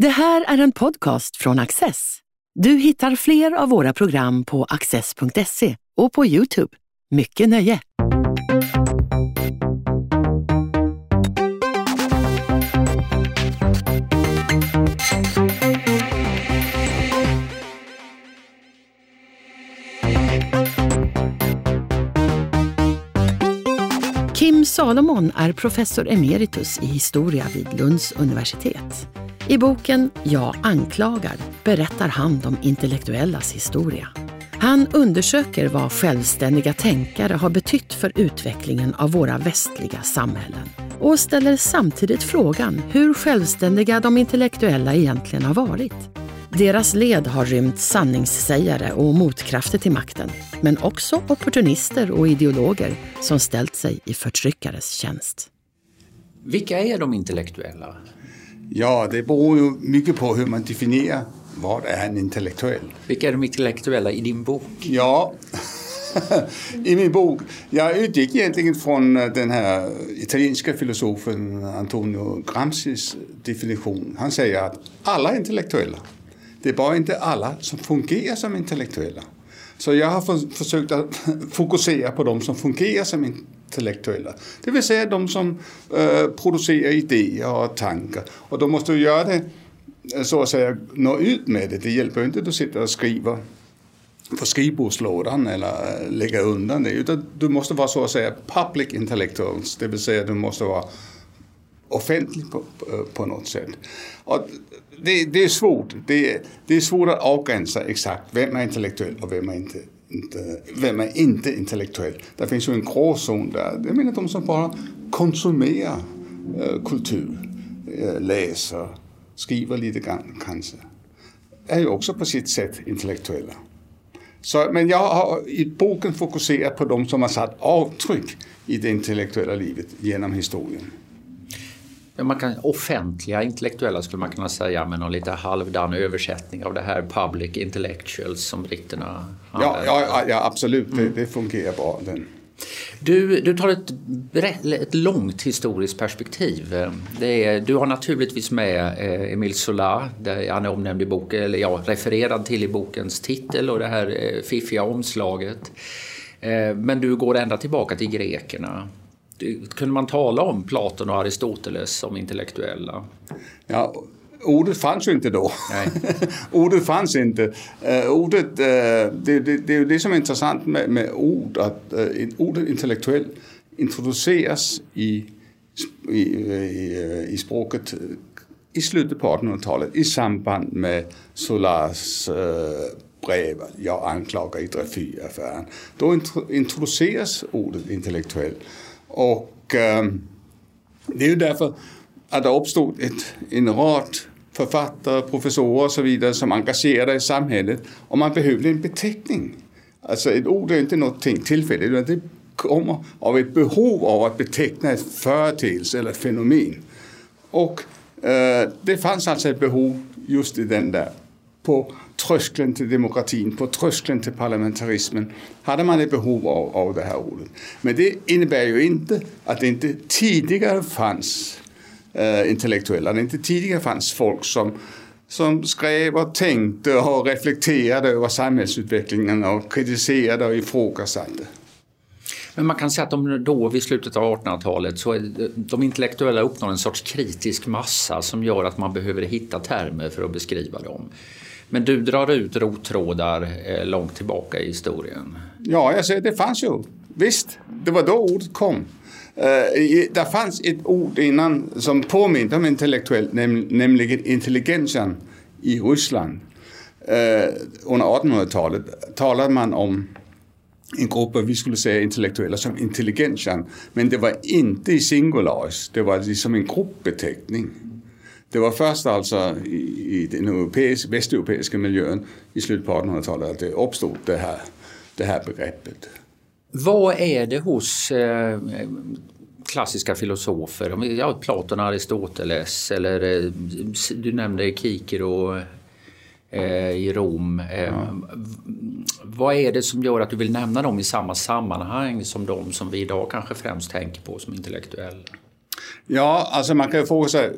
Det här är en podcast från Access. Du hittar fler av våra program på access.se och på Youtube. Mycket nöje! Kim Salomon är professor emeritus i historia vid Lunds universitet. I boken Jag anklagar berättar han de intellektuellas historia. Han undersöker vad självständiga tänkare har betytt för utvecklingen av våra västliga samhällen och ställer samtidigt frågan hur självständiga de intellektuella egentligen har varit. Deras led har rymt sanningssägare och motkrafter till makten, men också opportunister och ideologer som ställt sig i förtryckares tjänst. Vilka är de intellektuella? Ja, det beror ju mycket på hur man definierar vad är en intellektuell. Vilka är de intellektuella i din bok? Ja, i min bok. Jag utgick egentligen från den här italienska filosofen Antonio Gramscis definition. Han säger att alla är intellektuella. Det är bara inte alla som fungerar som intellektuella. Så jag har för, försökt att fokusera på de som fungerar som intellektuella. Det vill säga de som eh, producerar idéer och tankar. Och då måste du göra det eh, så att säga nå ut med det. Det hjälper inte att du sitter och skriver på skrivbordslådan eller eh, lägga undan det. Utan du måste vara så att säga public intellectuals. Det vill säga du måste vara offentlig på, på något sätt. Och det, det är svårt. Det, det är svårt att avgränsa exakt vem är intellektuell och vem är inte inte, vem är inte intellektuell? Det finns ju en gråzon där. Jag menar de som bara konsumerar eh, kultur, eh, läser, skriver lite grann kanske, är ju också på sitt sätt intellektuella. Så, men jag har i boken fokuserat på de som har satt avtryck i det intellektuella livet genom historien man kan, offentliga intellektuella skulle man kunna säga med någon lite halvdan översättning av det här public intellectuals som britterna ja, ja, ja, absolut, mm. det, det, fungerar bra. Den. Du, du tar ett, ett långt historiskt perspektiv. Är, du har naturligtvis med eh, Emile Zola, där han är omnämnd i boken, eller ja, refererad till i bokens titel och det här eh, fiffiga omslaget. Eh, men du går ända tillbaka till grekerna kunde man tala om Platon och Aristoteles som intellektuella? Ja, ordet fanns ju inte då. ordet fanns inte. Uh, ordet, uh, det, det, det, är ju det som är intressant med, med ord, att uh, ordet intellektuell introduceras i, i, i, i språket i slutet på 1800-talet i samband med Solars brev Jag anklagar i Dreyfusaffären. Då introduceras ordet intellektuell. Och eh, det är ju därför att det uppstod ett, en rad författare, professorer och så vidare som engagerade i samhället och man behövde en beteckning. Alltså ett ord är inte någonting tillfälligt utan det kommer av ett behov av att beteckna ett företeelse eller ett fenomen. Och eh, det fanns alltså ett behov just i den där på tröskeln till demokratin, på tröskeln till parlamentarismen, hade man ett behov av, av det här ordet. Men det innebär ju inte att det inte tidigare fanns eh, intellektuella, det inte tidigare fanns folk som som skrev och tänkte och reflekterade över samhällsutvecklingen och kritiserade och ifrågasatte. Men man kan säga att de då vid slutet av 1800-talet så är de intellektuella uppnår en sorts kritisk massa som gör att man behöver hitta termer för att beskriva dem. Men du drar ut rottrådar eh, långt tillbaka i historien. Ja, jag säger det fanns ju. Visst, det var då ordet kom. Eh, uh, det fanns ett ord innan som påminde om intellektuellt, näm nämligen intelligentian i Ryssland. Uh, under 1800-talet talade man om en grupp, vi skulle säga intellektuella, som intelligentian. Men det var inte i singularis, det var som en gruppbeteckning. Det var först alltså i, i den europeiska, västeuropeiska miljön i slutet på 1800-talet att det uppstod det här, det här begreppet. Vad är det hos eh, klassiska filosofer, ja, Platon, Aristoteles eller eh, du nämnde Kikero eh, i Rom. Eh, ja. Vad är det som gör att du vill nämna dem i samma sammanhang som de som vi idag kanske främst tänker på som intellektuella? Ja, alltså man kan ju fråga sig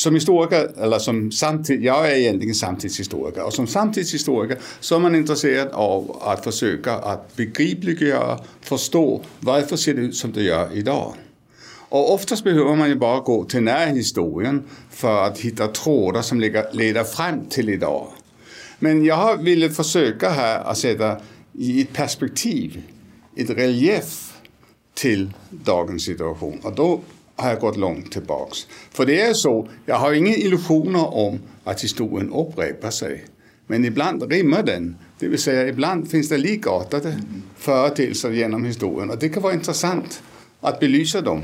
som historiker, eller som samtid, jag är egentligen samtidshistoriker och som samtidshistoriker så är man intresserad av att försöka att begripliggöra, förstå varför ser det ut som det gör idag. Och oftast behöver man ju bara gå till närhistorien för att hitta trådar som leder fram till idag. Men jag ville försöka här att sätta i ett perspektiv, ett relief till dagens situation. Och då har jag gått långt tillbaks. För det är så, jag har inga illusioner om att historien upprepar sig. Men ibland rimmar den. Det vill säga ibland finns det likartade företeelser genom historien. Och det kan vara intressant att belysa dem.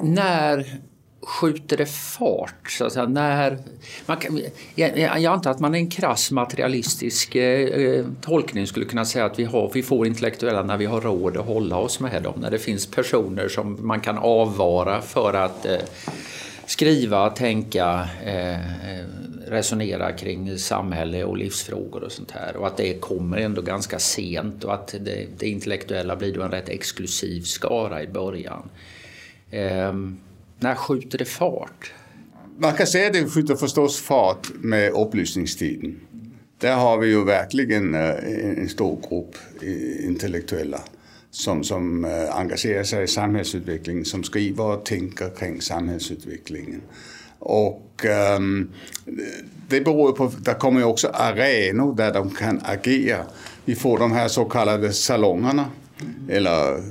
När skjuter det fart? Så att säga, när, man kan, jag, jag antar att man i en krass materialistisk eh, eh, tolkning skulle kunna säga att vi, har, vi får intellektuella när vi har råd att hålla oss med dem. När det finns personer som man kan avvara för att eh, skriva, tänka, eh, eh resonera kring samhälle och livsfrågor och sånt här. Och att det kommer ändå ganska sent och att det, det intellektuella blir då en rätt exklusiv skara i början. Ehm, när skjuter det fart? Man kan säga att det skjuter förstås fart med upplysningstiden. Där har vi ju verkligen eh, en stor grupp eh, intellektuella som, som eh, engagerar sig i samhällsutvecklingen, som skriver och tänker kring samhällsutvecklingen. Och um, det beror på, det kommer ju också arenor där de kan agera. Vi får de här så kallade salongerna, eller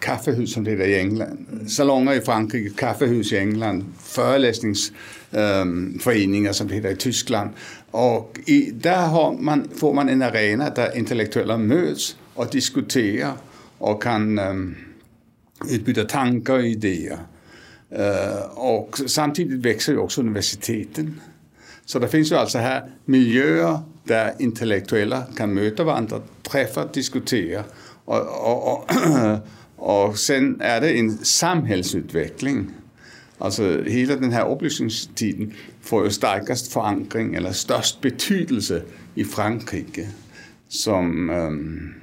kaffehus som det heter i England. Salonger i Frankrike, kaffehus i England, föreläsningsföreningar ehm, um, som det heter i Tyskland. Och i, där har man, får man en arena där intellektuella möts och diskuterar och kan um, utbyta tankar och idéer. Uh, och samtidigt växer ju också universiteten. Så det finns ju alltså här miljöer där intellektuella kan möta varandra, träffa, diskutera och, och, och eh, och sen är det en samhällsutveckling. Alltså hela den här upplysningstiden får ju starkast förankring eller störst betydelse i Frankrike. Som, um,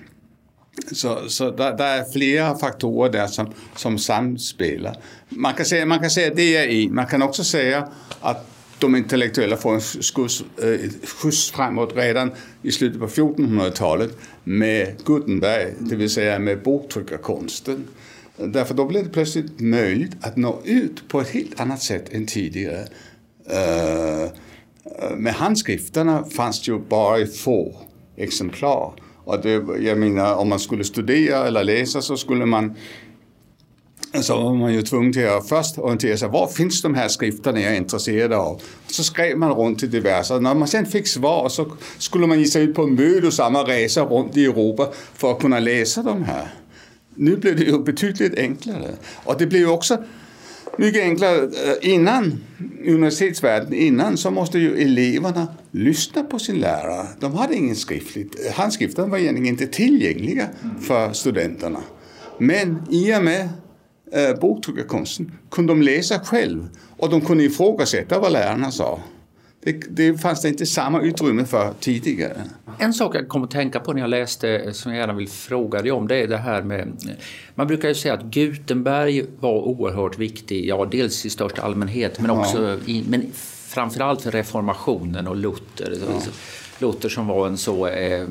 så så där, där, är flera faktorer där som, som samspelar. Man kan, säga, man kan säga att det är en. Man kan också säga att de intellektuella får en skjuts, eh, skjuts framåt redan i slutet på 1400-talet med Gutenberg, det vill säga med boktryckarkonsten. Därför då blev det plötsligt möjligt att nå ut på ett helt annat sätt än tidigare. Eh, eh, med handskrifterna fanns det ju bara i få exemplar. Och det, jag menar, om man skulle studera eller läsa så skulle man så var man ju tvungen till att först orientera sig. Var finns de här skrifterna jag är intresserad av? Så skrev man runt till diverse. När man sen fick svar så skulle man ge sig ut på en mödosamma resa runt i Europa för att kunna läsa de här. Nu blev det ju betydligt enklare. Och det blev ju också mycket enklare. Eh, innan universitetsvärlden, innan så måste ju eleverna lyssna på sin lärare. De hade ingen skriftligt. Handskrifterna var egentligen inte tillgängliga för studenterna. Men i och med eh, boktryckarkonsten kunde de läsa själv och de kunde ifrågasätta vad lärarna sa. Det, det fanns det inte samma utrymme för tidigare. En sak jag kom att tänka på när jag läste, som jag gärna vill fråga dig om, det är det här med... Man brukar ju säga att Gutenberg var oerhört viktig, ja dels i största allmänhet men också i, men framförallt för reformationen och Luther. Ja. Luther som var en så eh,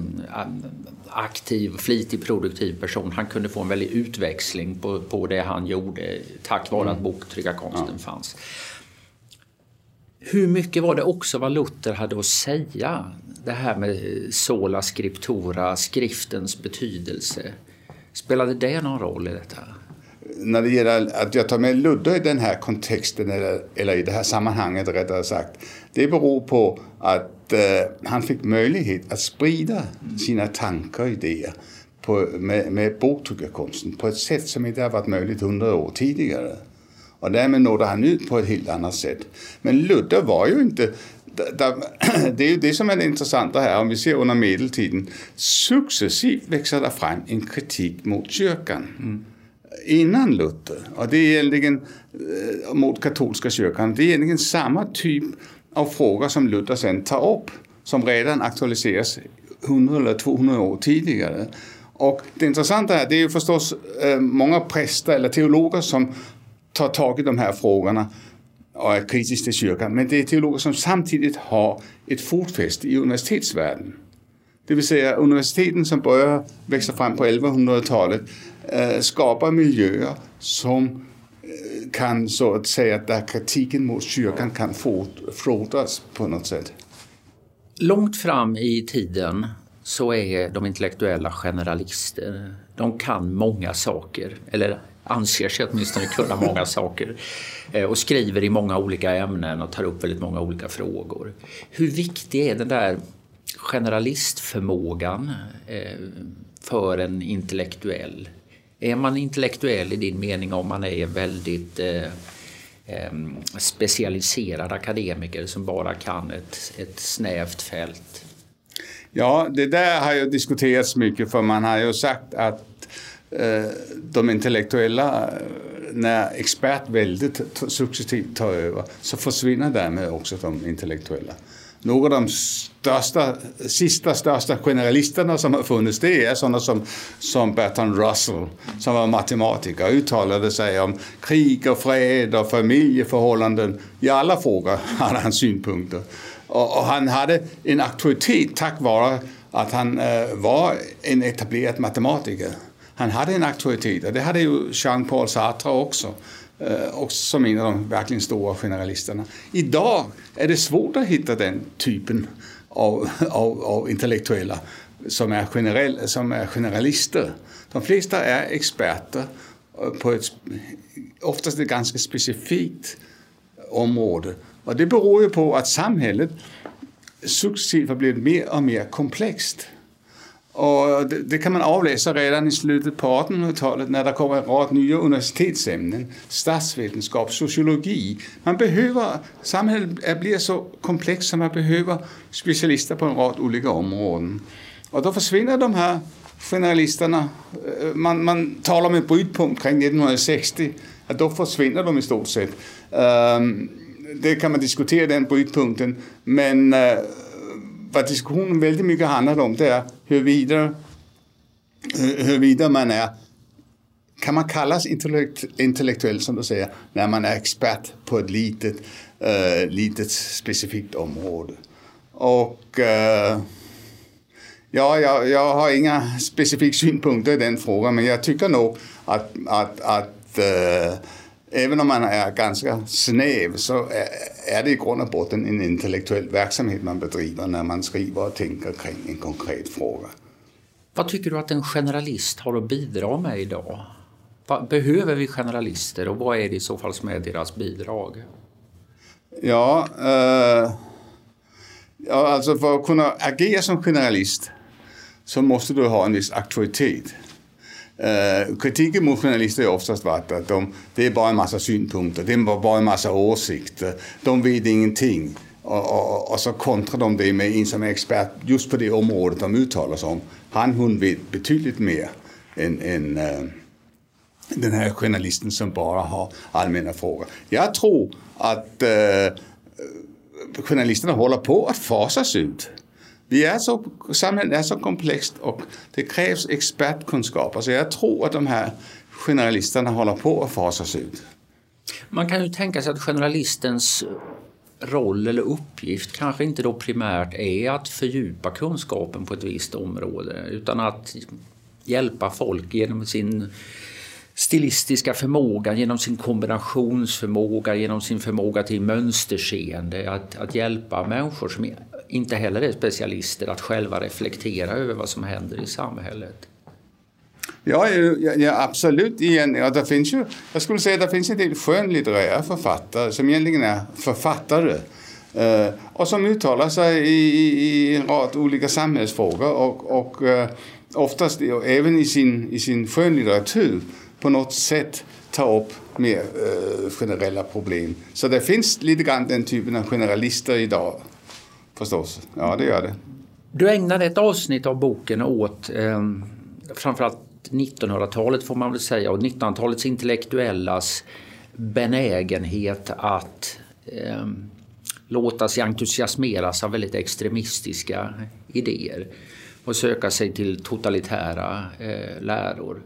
aktiv, flitig, produktiv person. Han kunde få en väldig utväxling på, på det han gjorde tack vare mm. att boktryckarkonsten ja. fanns. Hur mycket var det också vad Luther hade att säga? Det här med sola scriptura, skriftens betydelse. Spelade det någon roll i detta? När det gäller att jag tar med Ludde i den här kontexten, eller, eller i det här sammanhanget rättare sagt, det beror på att eh, han fick möjlighet att sprida sina tankar och idéer på, med, med boktryckarkonsten på ett sätt som inte har varit möjligt hundra år tidigare. Och därmed nådde han ut på ett helt annat sätt. Men Ludde var ju inte det är ju det som är det intressanta här, om vi ser under medeltiden. Successivt växer det fram en kritik mot kyrkan. Mm. Innan Luther, och det är egentligen eh, mot katolska kyrkan, det är egentligen samma typ av frågor som Luther sen tar upp, som redan aktualiseras 100 eller 200 år tidigare. Och det intressanta är, det är ju förstås eh, många präster eller teologer som tar tag i de här frågorna och är kritiska till kyrkan. Men det är teologer som samtidigt har ett fotfäste i universitetsvärlden. Det vill säga universiteten som börjar växa fram på 1100-talet eh, skapar miljöer som kan så att säga där kritiken mot kyrkan kan frodas på något sätt. Långt fram i tiden så är de intellektuella generalister. De kan många saker, eller anser sig åtminstone kunna många saker eh, och skriver i många olika ämnen och tar upp väldigt många olika frågor. Hur viktig är den där generalistförmågan eh, för en intellektuell? Är man intellektuell i din mening om man är väldigt eh, specialiserad akademiker som bara kan ett, ett snävt fält? Ja, det där har ju diskuterats mycket för man har ju sagt att eh, de intellektuella, eh, när expertväldet successivt tar över så försvinner därmed också de intellektuella. Några av de största, sista största generalisterna som har funnits det är sådana som, som Bertrand Russell som var matematiker och uttalade sig om krig och fred och familjeförhållanden. I alla frågor hade han synpunkter. Och, och han hade en auktoritet tack vare att han eh, var en etablerad matematiker. Han hade en auktoritet och det hade ju Jean-Paul Sartre också. Eh, och som en av de verkligen stora generalisterna. Idag är det svårt att hitta den typen av, av, av intellektuella som är, generell, som är generalister. De flesta är experter eh, på ett oftast ett ganska specifikt område. Och det beror ju på att samhället successivt har blivit mer och mer komplext. Och det, det, kan man avläsa redan i slutet på 1800-talet när det kommer en rad nya universitetsämnen. Statsvetenskap, sociologi. Man behöver, samhället blir så komplext att man behöver specialister på en rad olika områden. Och då försvinner de här generalisterna. Eh, man, man talar om en brytpunkt kring 1960. Att då försvinner de i stort sett. Um, det kan man diskutera den brytpunkten. Men uh, vad diskussionen väldigt mycket handlar om det är huruvida, huruvida man är kan man kallas intellekt, intellektuell som du säger när man är expert på ett litet, uh, øh, litet specifikt område. Och øh, uh, ja, jag, jag har inga specifika synpunkter i den frågan men jag tycker nog att, att, att uh, øh, även om man är ganska snäv så är det i grund och botten en intellektuell verksamhet man bedriver när man skriver och tänker kring en konkret fråga. Vad tycker du att en generalist har att bidra med idag? Behöver vi generalister och vad är det i så fall som är deras bidrag? Ja, eh, ja alltså för att kunna agera som generalist så måste du ha en viss auktoritet. Eh, kritiken mot journalister har oftast varit att de, det är bara en massa synpunkter, det är bara en massa åsikter, de vet ingenting. Och, och, och så kontrar de det med en som är expert just på det området de uttalar sig om. Han, hon vet betydligt mer än, än äh, den här journalisten som bara har allmänna frågor. Jag tror att äh, journalisterna håller på att fasas ut. Vi är så, samhället är så komplext och det krävs expertkunskap. Alltså jag tror att de här generalisterna håller på att fasas ut. Man kan ju tänka sig att generalistens roll eller uppgift kanske inte då primärt är att fördjupa kunskapen på ett visst område utan att hjälpa folk genom sin stilistiska förmåga, genom sin kombinationsförmåga, genom sin förmåga till mönsterseende, att, att hjälpa människor som inte heller är specialister att själva reflektera över vad som händer i samhället. Ja, ja, ja absolut. Igen. Ja, det finns ju, jag skulle säga att det finns en del skönlitterära författare som egentligen är författare eh, och som uttalar sig i, i, i, en rad olika samhällsfrågor och, och eh, oftast även i sin, i sin skönlitteratur på något sätt tar upp mer eh, generella problem. Så det finns lite grann den typen av generalister idag förstås. Ja, det gör det. Du ägnade ett avsnitt av boken åt eh, framförallt 1900-talet får man väl säga och 1900-talets intellektuellas benägenhet att eh, låta sig entusiasmeras av väldigt extremistiska idéer och söka sig till totalitära eh, läror.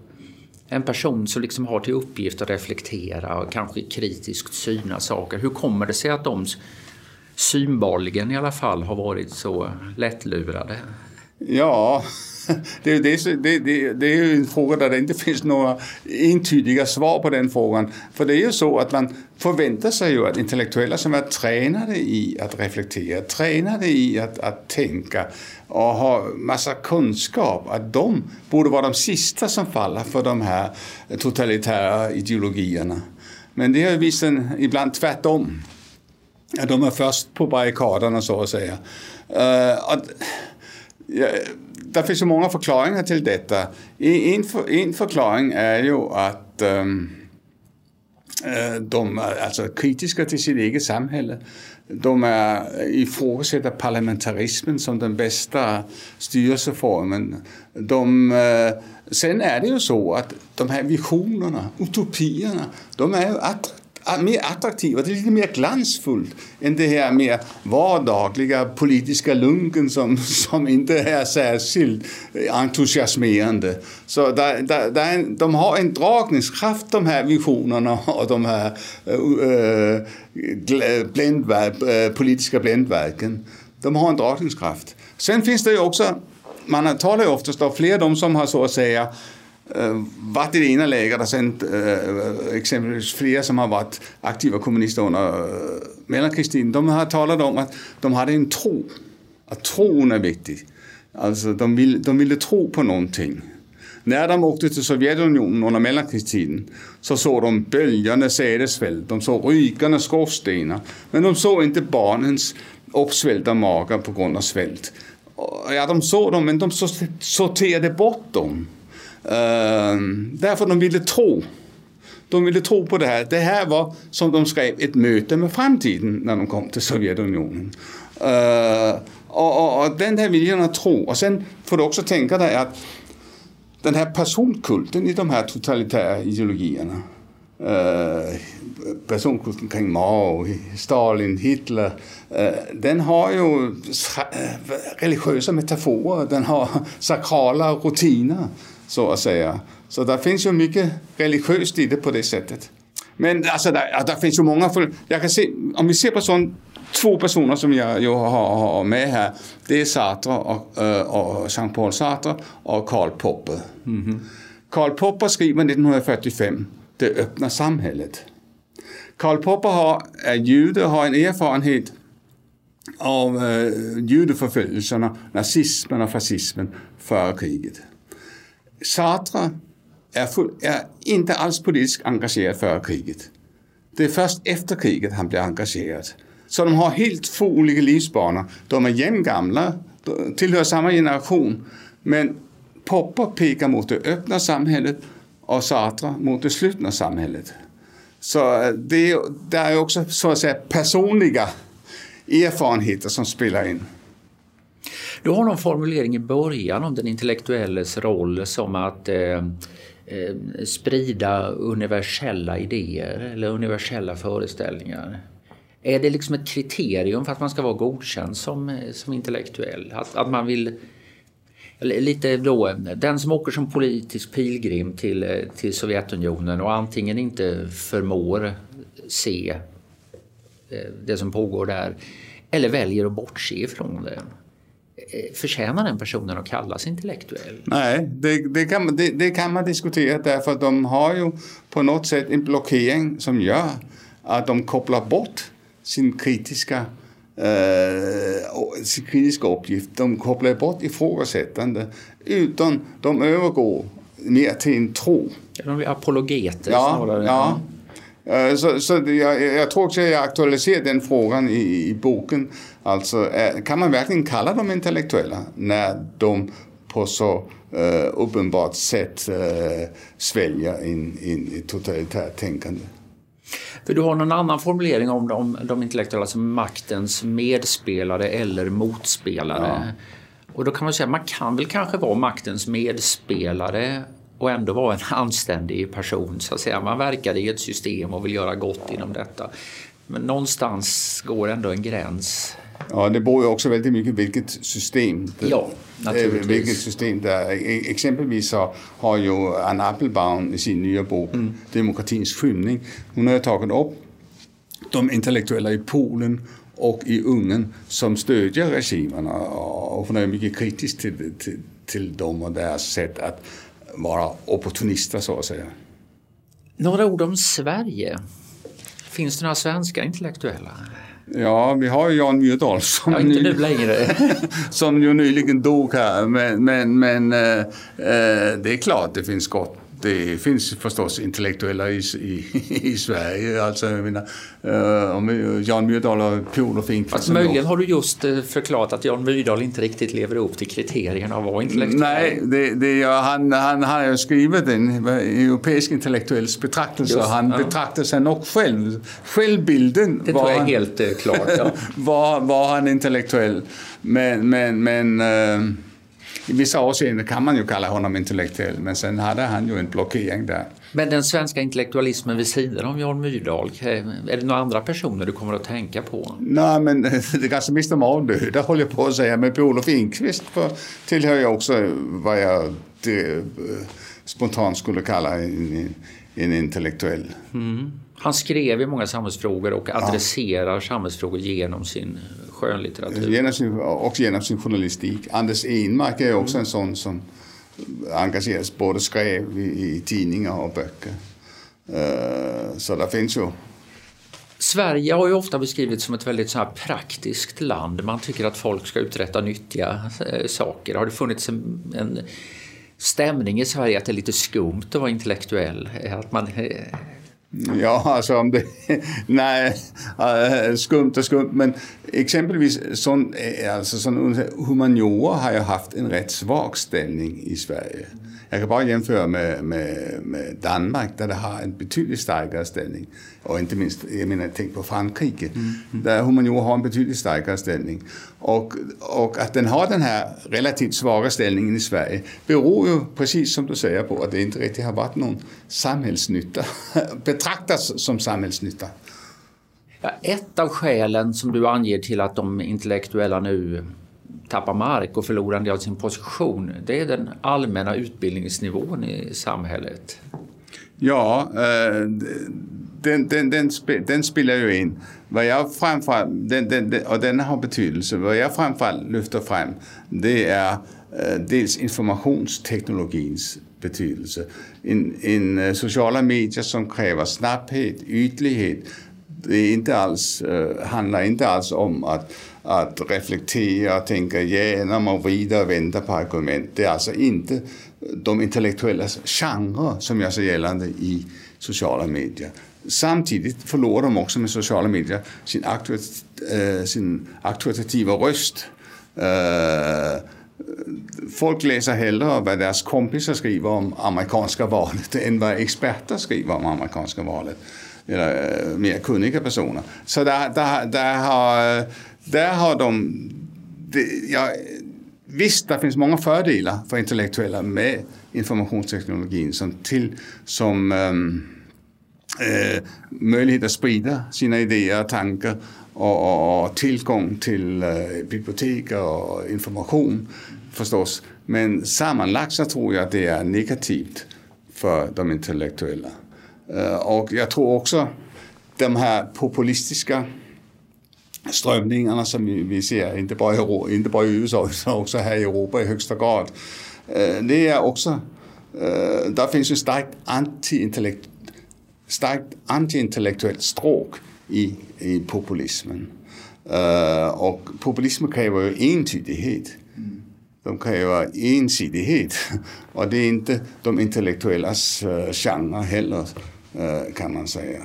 en person som liksom har till uppgift att reflektera och kanske kritiskt syna saker. Hur kommer det sig att de synbarligen i alla fall har varit så lättlurade? Ja, det, det, det, det, är ju en fråga där det inte finns några entydiga svar på den frågan. För det är ju så att man förväntar sig ju att intellektuella som är tränade i att reflektera, tränade i att, att tänka och har massa kunskap, att de borde vara de sista som faller för de här totalitära ideologierna. Men det har ju visat ibland tvärtom. Ja, de är först på barrikaderna så att säga. Eh, uh, och, ja, det finns ju många förklaringar till detta. En, för, en förklaring är ju att um, de är alltså kritiska till sitt eget samhälle. De är ifrågasätter parlamentarismen som den bästa styrelseformen. De, eh, sen är det ju så att de här visionerna, utopierna, de är ju att mer attraktiva, det är lite mer glansfullt än det här mer vardagliga politiska lunken som, som inte är särskilt entusiasmerande. Så där, där, där en, de har en dragningskraft de här visionerna och de här eh, eh, äh, bländverk, äh, eh, politiska bländverken. De har en dragningskraft. Sen finns det ju också, man talar ju oftast om fler de som har så att säga Eh, varit i det ena lägret och sen eh, exempelvis flera som har varit aktiva kommunister under eh, äh, mellankrigstiden, de har talat om att de hade en tro. Att tron är viktig. Alltså de, vill, de ville tro på någonting. När de åkte till Sovjetunionen under mellankrigstiden så såg de böljande sädesfält, de såg rykande skorstenar. Men de såg inte barnens uppsvällda magar på grund av svält. Ja, de såg dem, men de sorterade bort dem. Ehm, därför de ville tro. De ville tro på det här. Det här var, som de skrev, ett möte med framtiden när de kom till Sovjetunionen. Uh, och, och, och, den här viljan att tro. Och sen får du också tänka dig att den här personkulten i de här totalitära ideologierna. Uh, personkulten kring Mao, Stalin, Hitler. Uh, den har ju eh, religiösa metaforer, den har sakrala rutiner så att säga. Så det finns ju mycket religiöst i det på det sättet. Men alltså, där, där finns ju många, jag kan se, om vi ser på sån, två personer som jag, jag har, har, med här. Det är Sartre och, eh, och Jean-Paul Sartre och Karl Popper. Mm -hmm. Karl Popper skriver 1945 Det öppna samhället. Karl Popper har, är jude och har en erfarenhet av uh, judeförföljelserna, nazismen och fascismen före kriget. Sartre är, full, är inte alls politiskt engagerad före kriget. Det är först efter kriget han blir engagerad. Så de har helt två olika livsbanor. De är jämngamla, tillhör samma generation. Men Popper pekar mot det öppna samhället och Sartre mot det slutna samhället. Så eh, det, det är också så att säga personliga erfarenheter som spelar in. Du har någon formulering i början om den intellektuelles roll som att eh, eh, sprida universella idéer eller universella föreställningar. Är det liksom ett kriterium för att man ska vara godkänd som, eh, som intellektuell? Att, att man vill lite då, den som åker som politisk pilgrim till, eh, till Sovjetunionen och antingen inte förmår se eh, det som pågår där eller väljer att bortse ifrån det. Förtjänar den personen att kallas intellektuell? Nej, det, det, kan, det, det, kan man diskutera därför att de har ju på något sätt en blockering som gör att de kopplar bort sin kritiska eh, sin kritiska uppgift. De kopplar bort ifrågasättande utan de övergår mer till en tro. De blir apologeter ja, snarare. Ja. Eh, så, så jag, jag, tror också att jag aktualiserar den frågan i, i boken. Alltså, kan man verkligen kalla dem intellektuella när de på så uh, uppenbart sätt uh, sväljer in, in i totalitärt tänkande? För du har någon annan formulering om de, de intellektuella som maktens medspelare eller motspelare. Ja. Och då kan man säga att man kan väl kanske vara maktens medspelare och ändå vara en anständig person. Så att säga. Man verkar i ett system och vill göra gott inom detta. Men någonstans går ändå en gräns. Ja, det beror ju också väldigt mycket vilket system. Det, ja, naturligtvis. Vilket system det är. E- exempelvis så har ju Anna Appelbaum i sin nya bok mm. Demokratins skymning, hon har tagit upp de intellektuella i Polen och i Ungern som stödjer regimerna och hon är mycket kritisk till, till, till dem och deras sätt att vara opportunister så att säga. Några ord om Sverige. Finns det några svenska intellektuella? Ja, vi har ju Jan Myrdal som, ja, inte nu längre. som ju nyligen dog här. Men, men, men eh, eh det är klart det finns gott det finns förstås intellektuella i, i, i Sverige. Alltså, jag menar, uh, Jan Myrdal och Per-Olof Enquist. Möjligen har du just eh, förklarat att Jan Myrdal inte riktigt lever upp till kriterierna av att vara intellektuell. Nej, det, det, han, han, han har skrivit en europeisk intellektuells betraktelse. Just, han ja. betraktar sig nog själv. Självbilden det tror jag är helt klart. Ja. var, var han intellektuell. Men, men, men uh, i vissa avseenden kan man ju kalla honom intellektuell men sen hade han ju en blockering där. Men den svenska intellektualismen vid sidan om Jan Myrdal, är det några andra personer du kommer att tänka på? Nej, men det kanske mest de avdöda håller jag på att säga. Men Per-Olof Enquist tillhör jag också vad jag det, eh, spontant skulle kalla en, en intellektuell. Mm. Han skrev i många samhällsfrågor och adresserar ja. samhällsfrågor genom sin skönlitteratur. Genom sin, och genom sin journalistik. Anders Enmark är också mm. en sån som engageras både skrev i, i tidningar och böcker. Uh, så det finns ju Sverige har ju ofta beskrivits som ett väldigt så praktiskt land. Man tycker att folk ska uträtta nyttiga eh, saker. Har det funnits en, en stämning i Sverige att det är lite skumt att vara intellektuell? Att man eh, Ja, alltså om det... Nej, eh, skumt och skumt. Men exempelvis sån, eh, alltså sån humaniora har ju haft en rätt svag ställning i Sverige. Jag kan bara jämföra med, med, med Danmark där det har en betydligt starkare ställning. Och inte minst, jag menar, tänk på Frankrike. Mm. mm. Där humaniora har en betydligt starkare ställning. Och, och att den har den här relativt svaga ställningen i Sverige beror ju, precis som du säger, på att det inte riktigt har varit någon samhällsnytta. Betraktas som samhällsnytta. Ja, ett av skälen som du anger till att de intellektuella nu tappar mark och förlorar av sin position, det är den allmänna utbildningsnivån i samhället. Ja, eh, den, den, den, den spelar ju in. Vad jag framförallt, den, den, och den har betydelse. Vad jag framförallt lyfter fram det är eh, dels informationsteknologins betydelse. In, in eh, sociala medier som kräver snabbhet, ytlighet. Det inte alls, eh, handlar inte alls om att att reflektera, tänka igenom och vrida och vända på argument. Det är alltså inte de intellektuella genrer som gör sig gällande i sociala medier. Samtidigt förlorar de också med sociala medier sin, aktuat, äh, eh, sin auktoritativa röst. Äh, folk läser hellre vad deras kompisar skriver om amerikanska valet än vad experter skriver om amerikanska valet. Eller eh, mer kunniga personer. Så där, där, där har där har de... Det, ja, visst, det finns många fördelar för intellektuella med informationsteknologin som, till, som um, uh, möjlighet att sprida sina idéer och tankar och, och, och tillgång till uh, bibliotek och information förstås. Men sammanlagt så tror jag att det är negativt för de intellektuella. Eh, och jag tror också de här populistiska strömningarna som vi ser, inte bara, i, inte bara i USA utan också här i Europa i högsta grad. Eh, det är också, eh, där finns ju starkt anti-intellekt, starkt stråk i, i populismen. Och populismen kräver ju entydighet. De kräver ensidighet. Och det är inte de intellektuellas genre heller, kan man säga.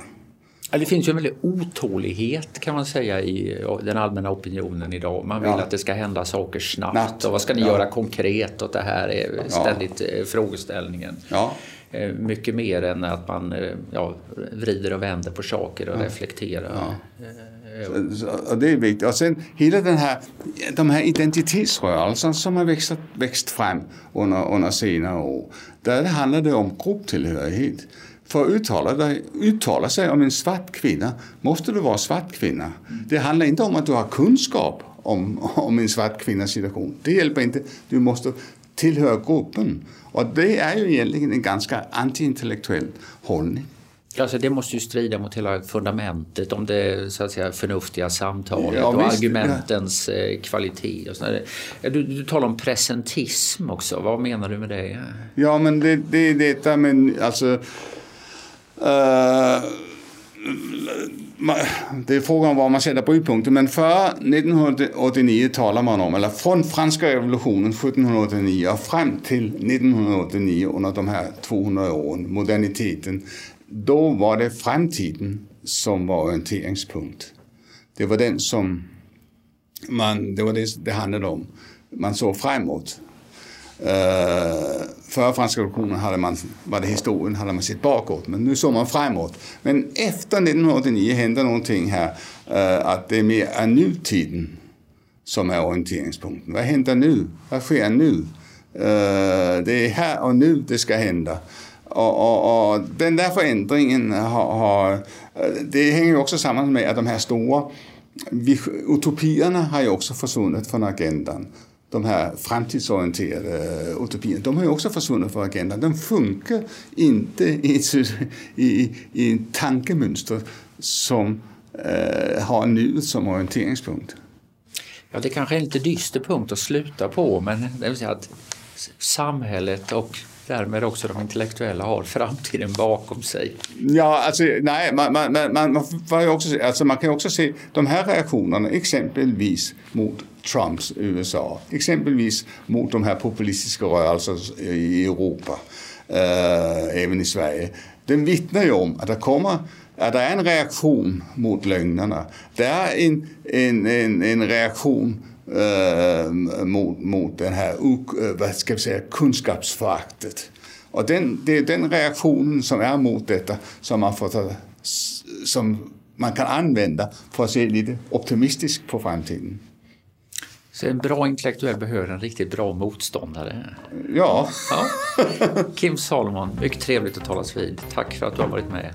Det finns ju en väldig otålighet kan man säga i den allmänna opinionen idag. Man vill ja. att det ska hända saker snabbt. Natt. Och vad ska ni ja. göra konkret åt det här är ständigt ja. frågeställningen. Ja. Eh, mycket mer än att man eh, vrider och vänder på saker och reflekterar. Eh, så, det är viktigt. Och sen hela den här, de här identitetsrörelserna som har växt, växt fram under, under senare år. Där handlar det om grupptillhörighet. För att uttala, dig, uttala sig om en svart kvinna måste du vara svart kvinna. Det handlar inte om att du har kunskap om, om en svart kvinnas situation. Det hjälper inte. Du måste tillhöra gruppen. Och det är ju egentligen en ganska antiintellektuell hållning. Alltså det måste ju strida mot hela fundamentet om det så att säga, förnuftiga samtalet ja, och visst, argumentens ja. Eh, kvalitet. Och du, du talar om presentism också. Vad menar du med det? Ja, men det, det är detta med alltså... Eh, det är frågan om var man sätter brytpunkten, men före 1989 talar man om, eller från franska revolutionen 1789 och fram till 1989 under de här 200 åren, moderniteten, då var det framtiden som var orienteringspunkt. Det var den som man, det var det det handlade om. Man såg framåt. Eh, uh, före franska revolutionen hade man, var det historien, hade man sett bakåt, men nu såg man framåt. Men efter 1989 hände någonting här, uh, att det är mer är nutiden som är orienteringspunkten. Vad händer nu? Vad sker nu? Uh, det är här och nu det ska hända. Och, och, och, den där förändringen har, har, det hänger också samman med att de här stora utopierna har ju också försvunnit från agendan. De här framtidsorienterade eh, utopierna, de har ju också försvunnit från agendan. De funkar inte i, i, i tankemönster som eh, har nuet som orienteringspunkt. Ja, det kanske är en lite dyster punkt att sluta på, men det vill säga att samhället och därmed också de intellektuella har framtiden bakom sig. Ja, alltså nej, man, man, man, man, får också, alltså, man kan också se de här reaktionerna exempelvis mot Trumps USA, exempelvis mot de här populistiska rörelserna eh, i Europa, äh, även i Sverige. Den vittnar ju om att det kommer att det är en reaktion mot lögnerna. Det är en, en, en, en reaktion eh, mot, mot den här eh, vad ska vi säga, kunskapsföraktet. Och den, det är den reaktionen som är mot detta som man, får ta, som man kan använda för att se lite optimistiskt på framtiden. Så en bra intellektuell behöver en riktigt bra motståndare. Ja. ja. Kim Salomon, mycket trevligt att talas vid. Tack för att du har varit med.